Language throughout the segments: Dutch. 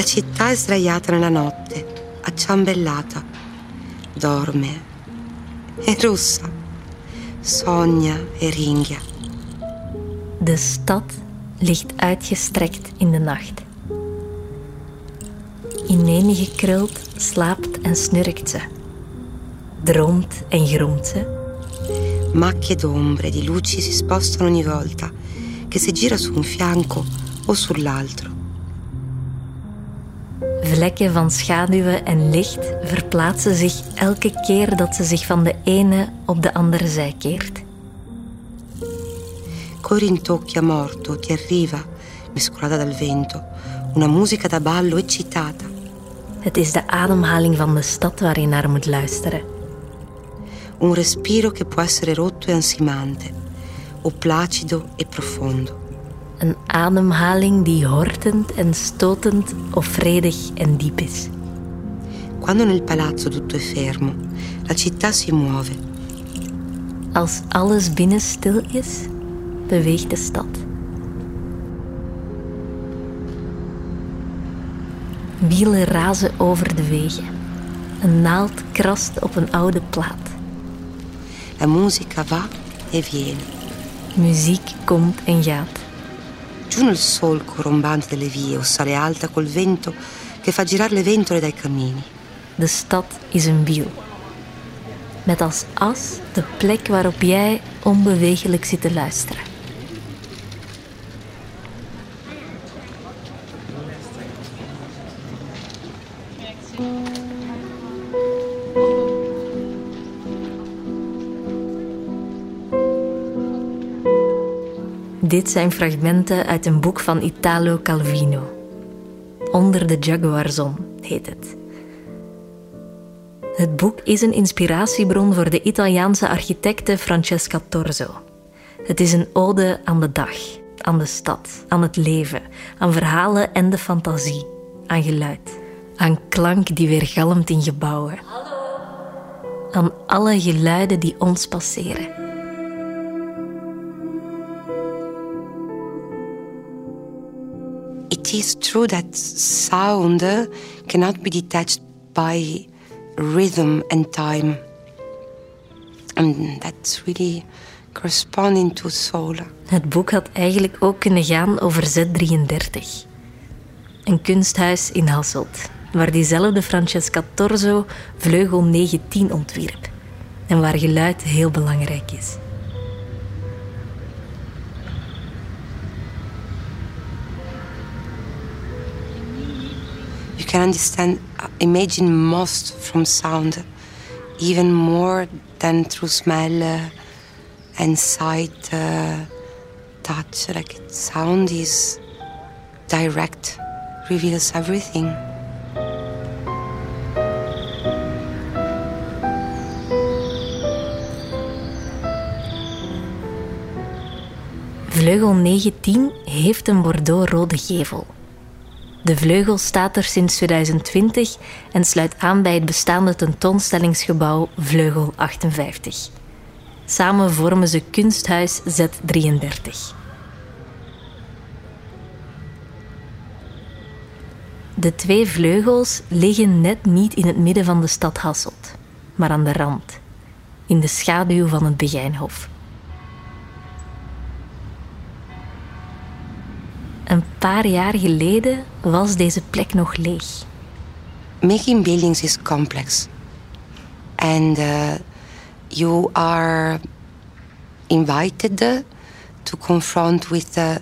La città è sdraiata nella notte, acciambellata. Dorme. È rossa. Sogna e ringhia. De stad ligt uitgestrekt in de nacht. Ineengekruld slaapt en snurkt ze. Droomt en gromt ze. Macchie d'ombre di luci si spostano ogni volta che si gira su un fianco o sull'altro. Vlekken van schaduwen en licht verplaatsen zich elke keer dat ze zich van de ene op de andere zij keert. Corintocchia morto ti arriva, mescolata dal vento, una musica da ballo eccitata. Het is de ademhaling van de stad waar je naar moet luisteren. Un respiro che può essere rotto e ansimante, o placido e profondo. Een ademhaling die hortend en stotend of vredig en diep is. Quando nel palazzo tutto è fermo, la città si muove. Als alles binnen stil is, beweegt de stad. Wielen razen over de wegen. Een naald krast op een oude plaat. La musica va e viene. Muziek komt en gaat. Giù nel solco rombante delle vie o sale alta col vento che fa girare le ventole dai camini. De stad is een wiel. Met als as de plek waarop jij onbewegelijk zit te luisteren. Dit zijn fragmenten uit een boek van Italo Calvino. Onder de Jaguarzon heet het. Het boek is een inspiratiebron voor de Italiaanse architecte Francesca Torzo. Het is een ode aan de dag, aan de stad, aan het leven, aan verhalen en de fantasie, aan geluid, aan klank die weergalmt in gebouwen, aan alle geluiden die ons passeren. Is true that sound cannot be detached by rhythm and time. And that's really corresponding to soul. Het boek had eigenlijk ook kunnen gaan over Z33. Een kunsthuis in Hasselt, waar diezelfde Francesca Torzo vleugel 19 ontwierp. En waar geluid heel belangrijk is. Can understand, uh, imagine most from sound, even more than through smell uh, and sight, uh, touch. Like sound is direct, reveals everything. Vleugel 19 heeft een bordeaux-rode gevel. De vleugel staat er sinds 2020 en sluit aan bij het bestaande tentoonstellingsgebouw Vleugel 58. Samen vormen ze Kunsthuis Z33. De twee vleugels liggen net niet in het midden van de stad Hasselt, maar aan de rand, in de schaduw van het Begijnhof. Een paar jaar geleden was deze plek nog leeg. Making buildings is complex. And uh, you are invited to confront with the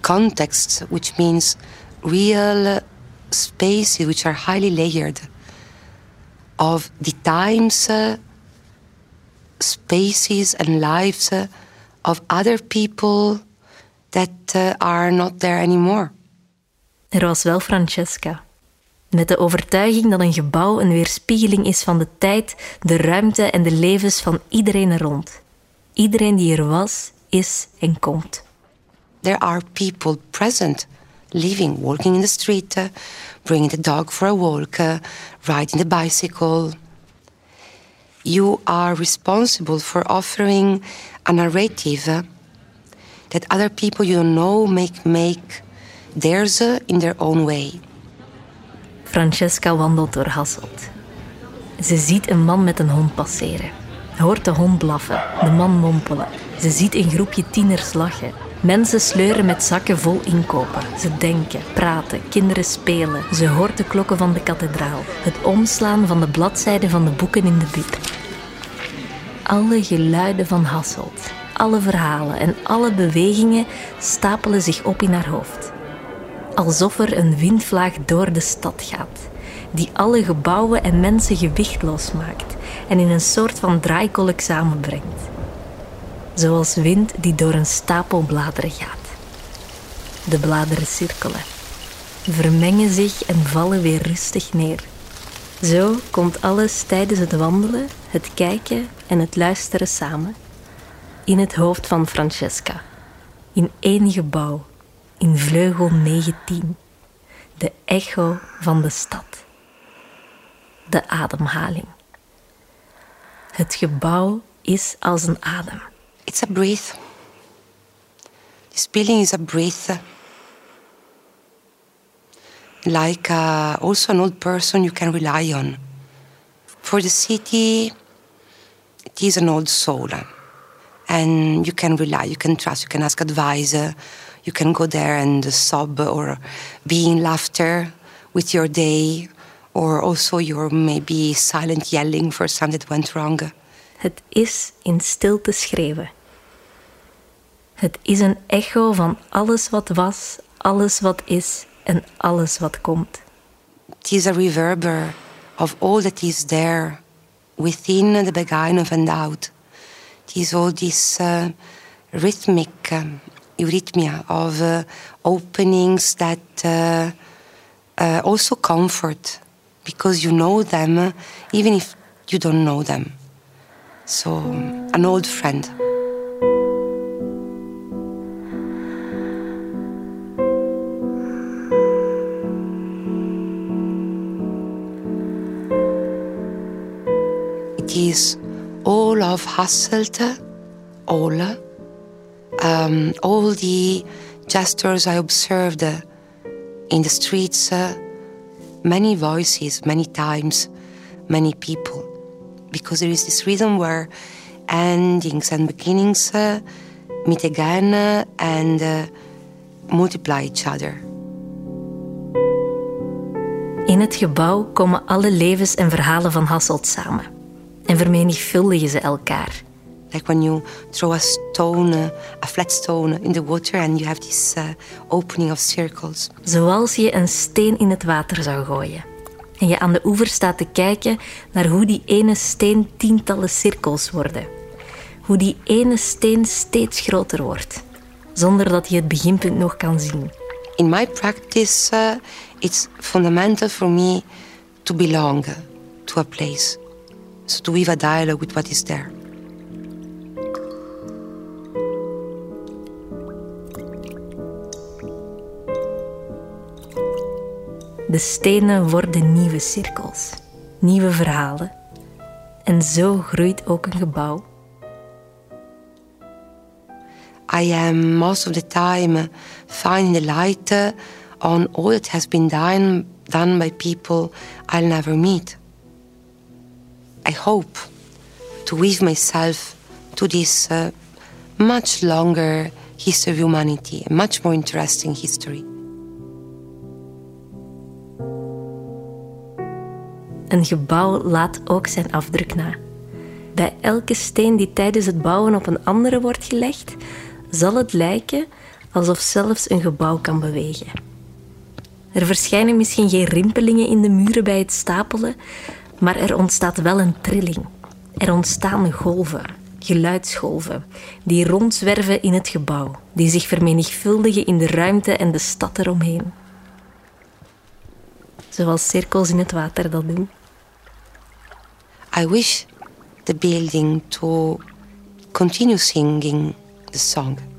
context, which means real spaces which are highly layered of the times, uh, spaces, and lives uh, of other people that uh, are not there anymore. Er was wel Francesca. Met de overtuiging dat een gebouw een weerspiegeling is van de tijd, de ruimte en de levens van iedereen er rond. Iedereen die er was, is en komt. There are people present living, walking in the street, uh, bringing the dog for a walk, uh, riding the bicycle. You are responsible for offering a narrative uh, that other people you know make make theirs in their own way. Francesca wandelt door Hasselt. Ze ziet een man met een hond passeren. Hoort de hond blaffen, de man mompelen. Ze ziet een groepje tieners lachen. Mensen sleuren met zakken vol inkopen. Ze denken, praten, kinderen spelen. Ze hoort de klokken van de kathedraal. Het omslaan van de bladzijden van de boeken in de bib. Alle geluiden van Hasselt, alle verhalen en alle bewegingen stapelen zich op in haar hoofd. Alsof er een windvlaag door de stad gaat, die alle gebouwen en mensen gewichtloos maakt en in een soort van draaikolk samenbrengt. Zoals wind die door een stapel bladeren gaat. De bladeren cirkelen, vermengen zich en vallen weer rustig neer. Zo komt alles tijdens het wandelen, het kijken en het luisteren samen in het hoofd van Francesca, in één gebouw, in vleugel 19, de echo van de stad, de ademhaling. Het gebouw is als een adem. It's a breath. This building is a breath. Like uh, also an old person you can rely on. For the city, it is an old soul. And you can rely, you can trust, you can ask advice. You can go there and sob or be in laughter with your day. Or also your maybe silent yelling for something that went wrong. Het is in stilte schreeuwen. Het is een echo van alles wat was, alles wat is en alles wat komt. It is a reverber of all that is there within the beginning of and out. Is all this uh, rhythmic um, eurythmia of uh, openings that uh, uh, also comfort because you know them uh, even if you don't know them. So, an old friend. It is all of Hasselt, all, um, all the gestures I observed in the streets, uh, many voices, many times, many people. Because there is this rhythm where endings and beginnings uh, meet again uh, and uh, multiply each other. In het gebouw komen alle levens en verhalen van Hasselt samen en vermenigvuldigen ze elkaar. Like when you throw a stone, uh, a flat stone in the water and you have this uh, opening of circles. Zoals je een steen in het water zou gooien. En je aan de oever staat te kijken naar hoe die ene steen tientallen cirkels worden. Hoe die ene steen steeds groter wordt, zonder dat je het beginpunt nog kan zien. In my practice, uh, it's fundamental for me to belong to a place. So to weave a dialogue with what is there. De stenen worden nieuwe cirkels, nieuwe verhalen. En zo groeit ook een gebouw. I am most of the time finding the light on all that has been done, done by people I'll never meet. I hope to weave myself to this uh, much longer history of humanity, a much more interesting history. Een gebouw laat ook zijn afdruk na. Bij elke steen die tijdens het bouwen op een andere wordt gelegd, zal het lijken alsof zelfs een gebouw kan bewegen. Er verschijnen misschien geen rimpelingen in de muren bij het stapelen, maar er ontstaat wel een trilling. Er ontstaan golven, geluidsgolven, die rondzwerven in het gebouw, die zich vermenigvuldigen in de ruimte en de stad eromheen. Zoals cirkels in het water dat doen. I wish the building to continue singing the song.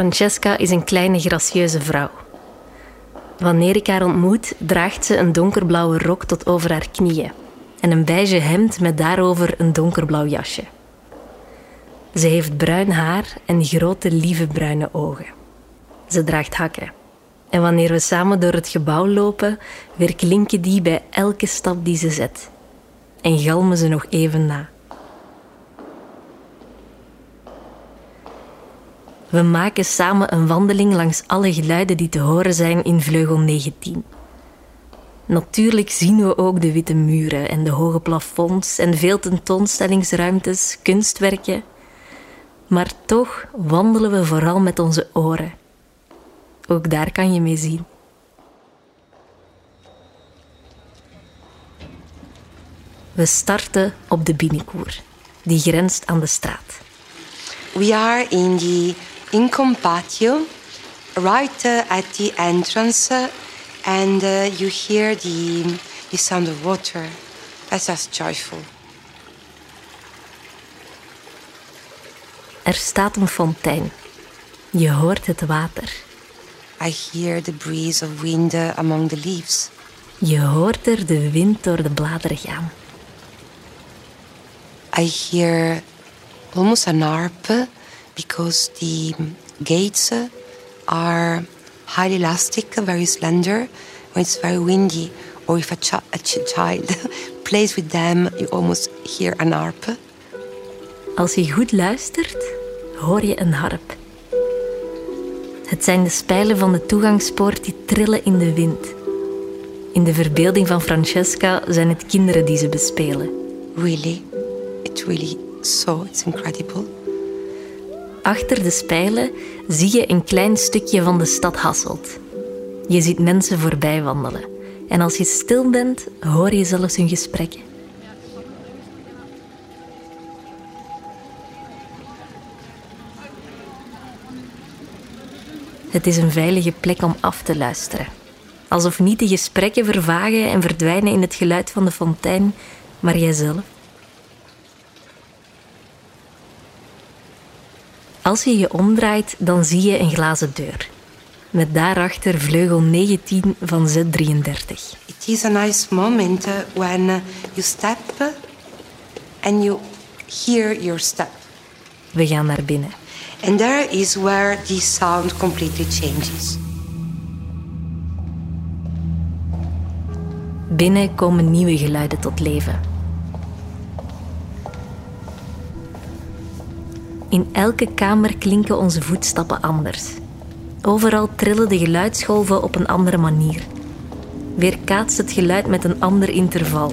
Francesca is een kleine, gracieuze vrouw. Wanneer ik haar ontmoet, draagt ze een donkerblauwe rok tot over haar knieën en een beige hemd met daarover een donkerblauw jasje. Ze heeft bruin haar en grote, lieve bruine ogen. Ze draagt hakken. En wanneer we samen door het gebouw lopen, weer klinken die bij elke stap die ze zet. En galmen ze nog even na. We maken samen een wandeling langs alle geluiden die te horen zijn in vleugel 19. Natuurlijk zien we ook de witte muren en de hoge plafonds en veel tentoonstellingsruimtes, kunstwerken. Maar toch wandelen we vooral met onze oren. Ook daar kan je mee zien. We starten op de binnenkoer, die grenst aan de straat. We are in the income patio, right uh, at the entrance, uh, and uh, you hear the, the sound of water. That's just joyful. Er staat een fontein. Je hoort het water. I hear the breeze of wind among the leaves. Je hoort er de wind door de bladeren gaan. I hear almost an harp because the gates are highly elastic, very slender. When it's very windy, or if a, chi- a ch- child plays with them, you almost hear an harp. Als je goed luistert, hoor je een harp. Het zijn de spijlen van de toegangspoort die trillen in de wind. In de verbeelding van Francesca zijn het kinderen die ze bespelen. Really, it's really so, it's incredible. Achter de spijlen zie je een klein stukje van de stad Hasselt. Je ziet mensen voorbij wandelen. En als je stil bent, hoor je zelfs hun gesprekken. Het is een veilige plek om af te luisteren. Alsof niet de gesprekken vervagen en verdwijnen in het geluid van de fontein, maar jijzelf. Als je je omdraait, dan zie je een glazen deur. Met daarachter vleugel 19 van Z33. It is a nice moment uh, when uh, you step uh, and you hear your step. We gaan naar binnen. And there is where the sound completely changes. Binnen komen nieuwe geluiden tot leven. In elke kamer klinken onze voetstappen anders. Overal trillen de geluidsgolven op een andere manier. Weerkaatst het geluid met een ander interval.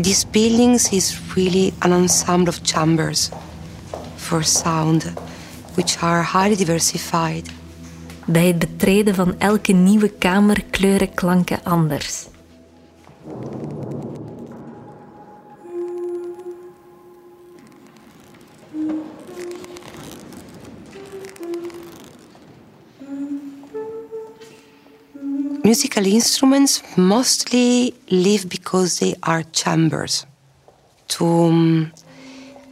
These buildings is really an ensemble of chambers for sound, which are highly diversified. Bij het betreden van elke nieuwe kamer kleuren klanken anders. Musical instruments mostly live because they are chambers to um,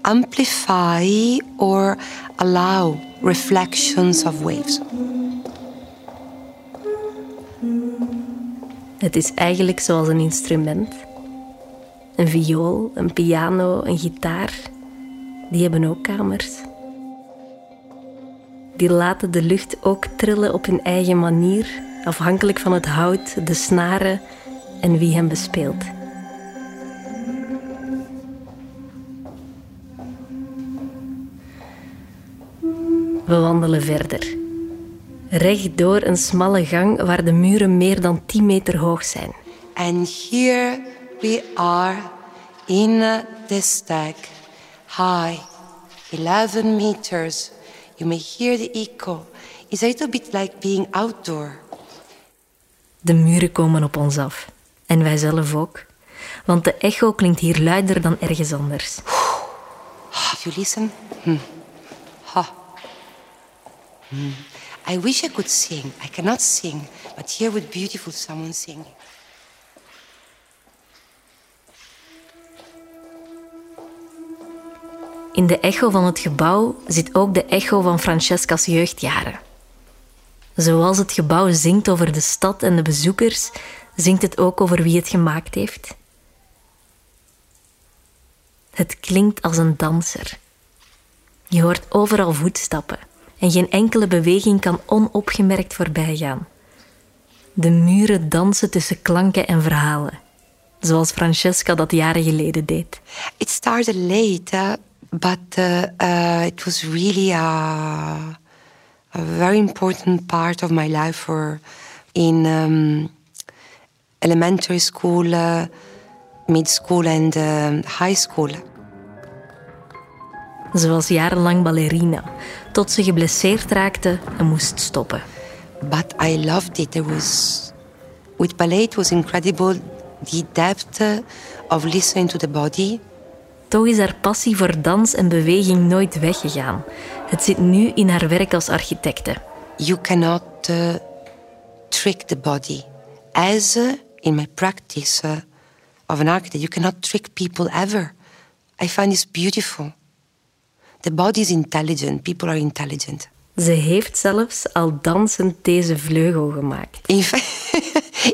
amplify or allow reflections of waves. Het is eigenlijk zoals een instrument. Een viool, een piano, een gitaar. Die hebben ook kamers. Die laten de lucht ook trillen op hun eigen manier, afhankelijk van het hout, de snaren en wie hem bespeelt. We wandelen verder. Recht door een smalle gang waar de muren meer dan 10 meter hoog zijn. And here we are in the stack, high, 11 meters. You may hear the echo. It's a little bit like being outdoor. De muren komen op ons af. En wij zelf ook. Want de echo klinkt hier luider dan ergens anders. If you listen, hmm. ha. Hmm. I wish I could sing. I cannot sing, but here would beautiful someone singing. In de echo van het gebouw zit ook de echo van Francesca's jeugdjaren. Zoals het gebouw zingt over de stad en de bezoekers, zingt het ook over wie het gemaakt heeft. Het klinkt als een danser. Je hoort overal voetstappen en geen enkele beweging kan onopgemerkt voorbij gaan. De muren dansen tussen klanken en verhalen, zoals Francesca dat jaren geleden deed. It started late, but uh, uh, it was really a, a, very important part of my life for in um, elementary school, uh, mid school and uh, high school. Ze was jarenlang ballerina, tot ze geblesseerd raakte en moest stoppen. But I loved it. There was with ballet it was incredible the depth of listening to the body. Toch is haar passie voor dans en beweging nooit weggegaan. Het zit nu in haar werk als architecte. You cannot uh, trick the body. As uh, in my practice uh, of an architect, you cannot trick people ever. I find this beautiful. The body is intelligent. People are intelligent. Ze heeft zelfs al dansend deze vleugel gemaakt. In fact,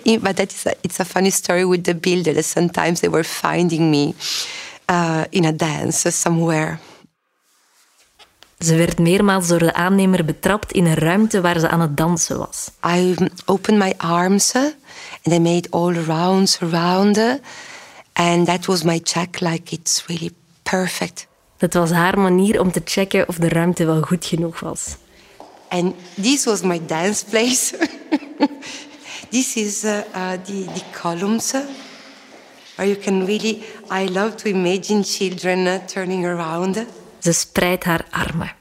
but that is a, it's a funny story with the builder. Sometimes they were finding me uh, in a dance somewhere. Ze werd meermaals door de aannemer betrapt in een ruimte waar ze aan het dansen was. I opened my arms and I made all rounds around. And that was my check, like it's really perfect. Het was haar manier om te checken of de ruimte wel goed genoeg was. And this was my dance place. this is uh, uh, the, the columns where you can really. I love to imagine children uh, turning around. Ze spreidt haar armen,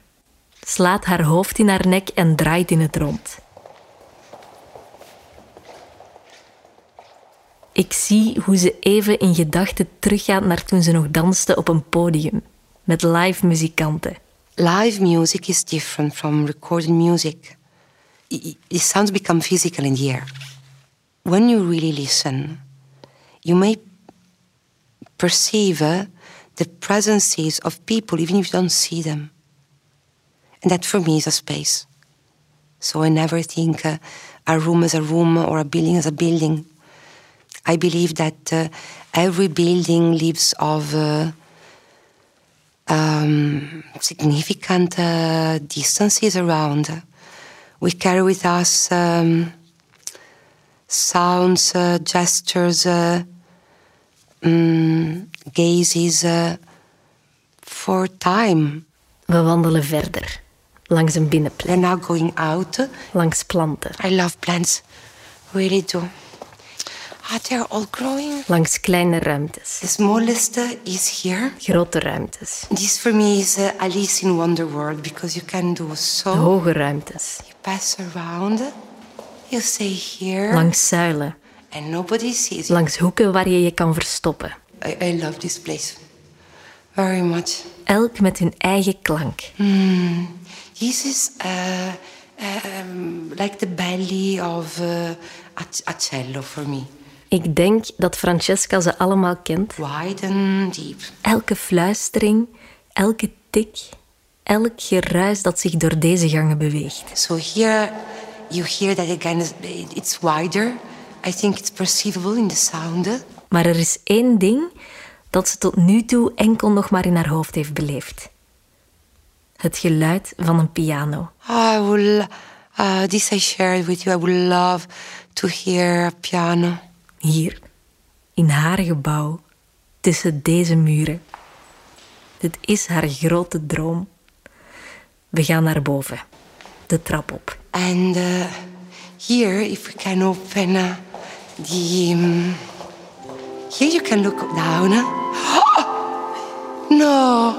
slaat haar hoofd in haar nek en draait in het rond. Ik zie hoe ze even in gedachten teruggaat naar toen ze nog danste op een podium met live muzikanten. Live music is different from recorded music. The sounds become physical in the air. When you really listen, you may perceive the presences of people even if you don't see them. And that for me is a space. So I never think uh, a room as a room or a building as a building. I believe that uh, every building lives of uh, um, significant uh, distances around. We carry with us um, sounds, uh, gestures, uh, um, gazes uh, for time. We wandelen verder, langs een binnenplek. We're now going out. Langs planten. I love plants, really do. Ah, they're all growing. Langs kleine ruimtes. The smallest is here. Grote ruimtes. This for me is uh, Alice in Wonderworld because you can do so. Hoge ruimtes. You pass around, you stay here. Langs zuilen. And nobody sees you. Langs hoeken waar je je kan verstoppen. I, I love this place very much. Elk met hun eigen klank. Mm. This is uh, um, like the belly of uh, a, a cello for me. Ik denk dat Francesca ze allemaal kent. Wide and deep. Elke fluistering, elke tik, elk geruis dat zich door deze gangen beweegt. So here you hear that again, it's wider. I think it's perceivable in the sound. Maar er is één ding dat ze tot nu toe enkel nog maar in haar hoofd heeft beleefd. Het geluid van een piano. I will, uh, this I shared with you. I would love to hear a piano. Hier, in haar gebouw, tussen deze muren. Dit is haar grote droom. We gaan naar boven, de trap op. And uh, here, if we can open uh, the. Um, here you can look down. no!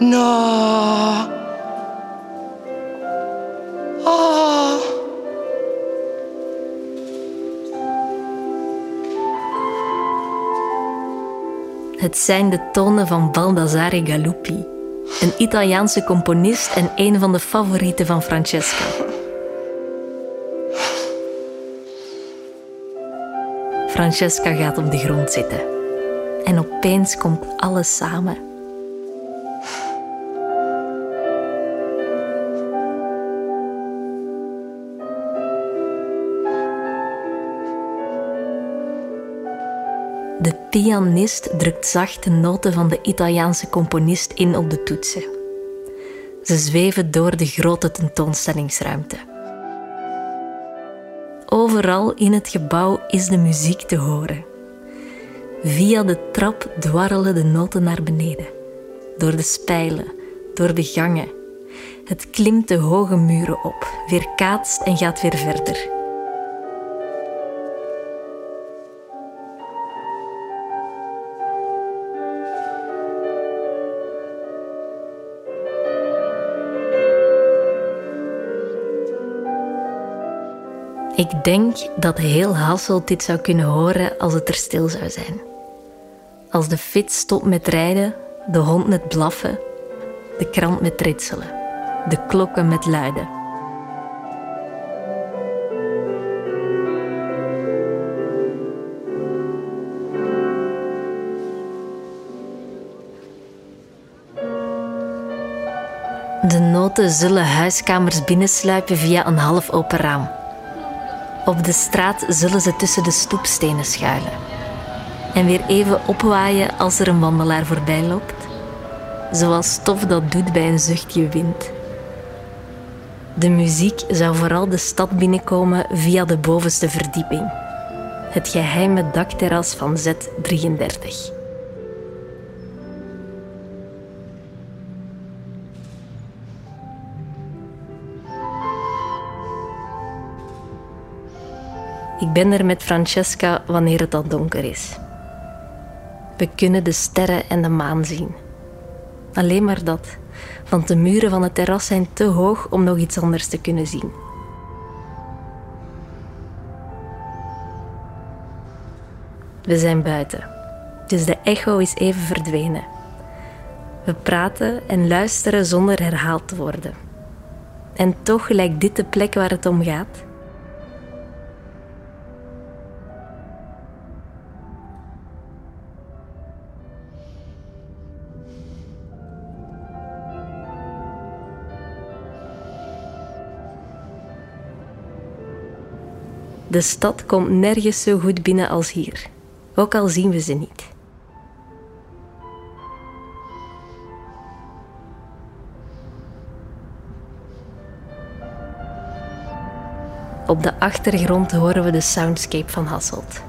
No! Oh! Het zijn de tonen van Baldassare Galuppi, een Italiaanse componist en een van de favorieten van Francesca. Francesca gaat op de grond zitten en opeens komt alles samen. De pianist drukt zacht de noten van de Italiaanse componist in op de toetsen. Ze zweven door de grote tentoonstellingsruimte. Overal in het gebouw is de muziek te horen. Via de trap dwarrelen de noten naar beneden. Door de spijlen, door de gangen. Het klimt de hoge muren op, weerkaatst en gaat weer verder. Ik denk dat heel Hasselt dit zou kunnen horen als het er stil zou zijn. Als de fiets stopt met rijden, de hond met blaffen, de krant met ritselen, de klokken met luiden. De noten zullen huiskamers binnensluipen via een half open raam. Op de straat zullen ze tussen de stoepstenen schuilen. En weer even opwaaien als er een wandelaar voorbij loopt. Zoals stof dat doet bij een zuchtje wind. De muziek zou vooral de stad binnenkomen via de bovenste verdieping. Het geheime dakterras van Z33. Ik ben er met Francesca wanneer het al donker is. We kunnen de sterren en de maan zien. Alleen maar dat, want de muren van het terras zijn te hoog om nog iets anders te kunnen zien. We zijn buiten, dus de echo is even verdwenen. We praten en luisteren zonder herhaald te worden. En toch lijkt dit de plek waar het om gaat. De stad komt nergens zo goed binnen als hier, ook al zien we ze niet. Op de achtergrond horen we de soundscape van Hasselt.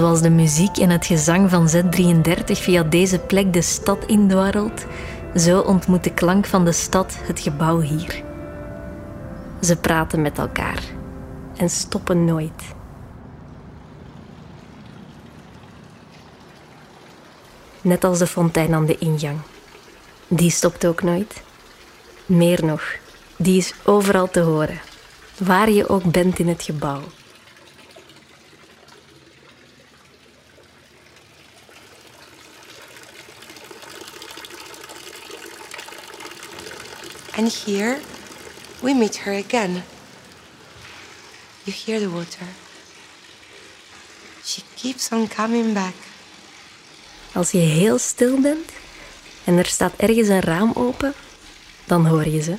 Zoals de muziek en het gezang van Z33 via deze plek de stad indwarrelt, zo ontmoet de klank van de stad het gebouw hier. Ze praten met elkaar en stoppen nooit. Net als de fontein aan de ingang. Die stopt ook nooit. Meer nog, die is overal te horen, waar je ook bent in het gebouw. And here we meet her again. You hear the water. She keeps on coming back. Als je heel stil bent en er staat ergens een raam open, dan hoor je ze.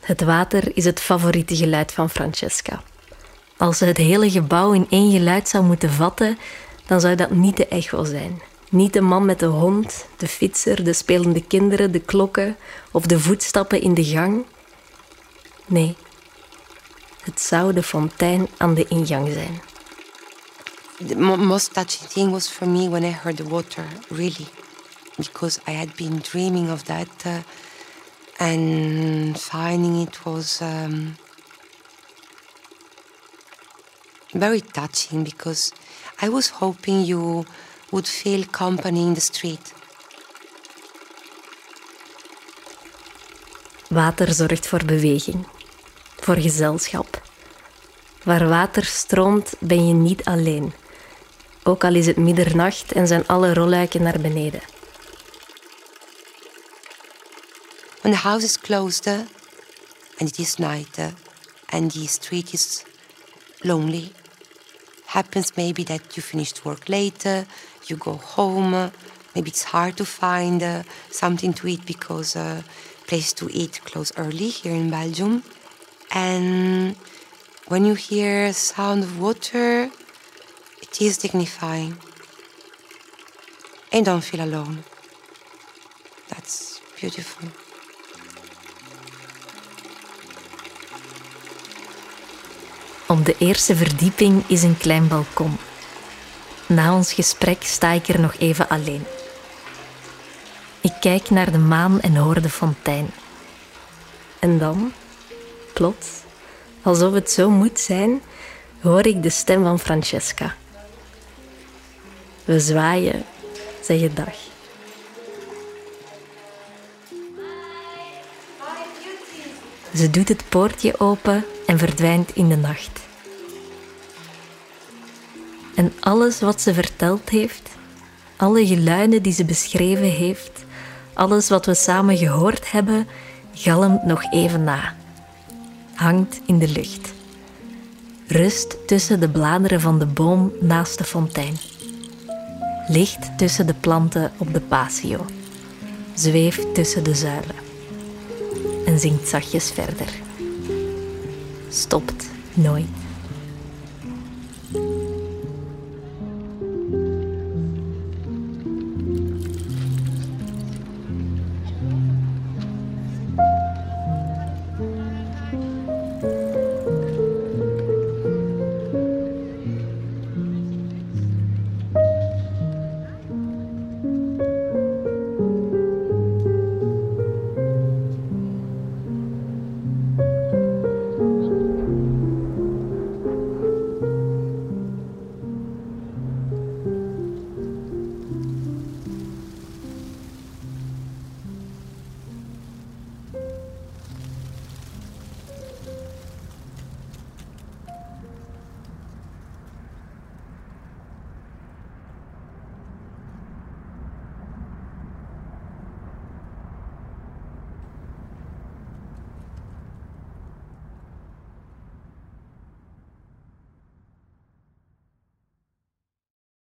Het water is het favoriete geluid van Francesca. Als ze het hele gebouw in één geluid zou moeten vatten, dan zou dat niet de echo zijn. Niet de man met de hond, de fietser, de spelende kinderen, de klokken of de voetstappen in de gang. Nee, het zou de fontein aan de ingang zijn. The most touching thing was for me when I heard the water, really, because I had been dreaming of that, uh, and finding it was um, very touching because I was hoping you would feel company in the street. Water zorgt voor beweging, voor gezelschap. Waar water stroomt, ben je niet alleen. Ook al is het middernacht en zijn alle rolluiken naar beneden. When the house is closed uh, and it is night uh, and the street is lonely, happens maybe that you finished work later, you go home, maybe it's hard to find uh, something to eat because uh, place to eat close early here in Belgium. And when you hear sound of water, it is dignifying. And don't feel alone. That's beautiful. Op de eerste verdieping is een klein balkon. Na ons gesprek sta ik er nog even alleen. Ik kijk naar de maan en hoor de fontein. En dan, plots, alsof het zo moet zijn, hoor ik de stem van Francesca. We zwaaien, zeggen dag. Ze doet het poortje open en verdwijnt in de nacht. En alles wat ze verteld heeft, alle geluiden die ze beschreven heeft, alles wat we samen gehoord hebben, galmt nog even na. Hangt in de lucht. Rust tussen de bladeren van de boom naast de fontein. Ligt tussen de planten op de patio. Zweeft tussen de zuilen. En zingt zachtjes verder. Stopt nooit.